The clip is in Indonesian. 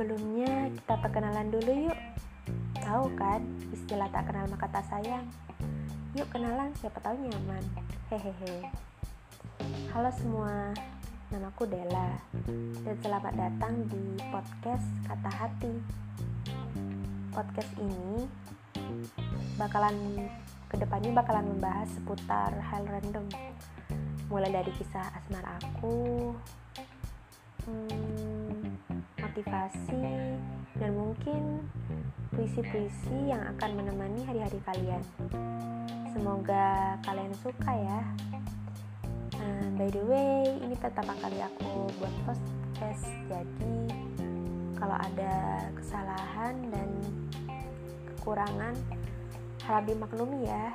perkenalan dulu yuk. Tahu kan istilah tak kenal maka tak sayang? Yuk kenalan siapa tahu nyaman. Hehehe. Halo semua, namaku Della dan selamat datang di podcast Kata Hati. Podcast ini bakalan ke depannya bakalan membahas seputar hal random mulai dari kisah asmara aku hmm, motivasi dan mungkin puisi-puisi yang akan menemani hari-hari kalian. Semoga kalian suka ya. Nah, by the way ini pertama kali aku buat podcast. Jadi kalau ada kesalahan dan kekurangan harap dimaklumi ya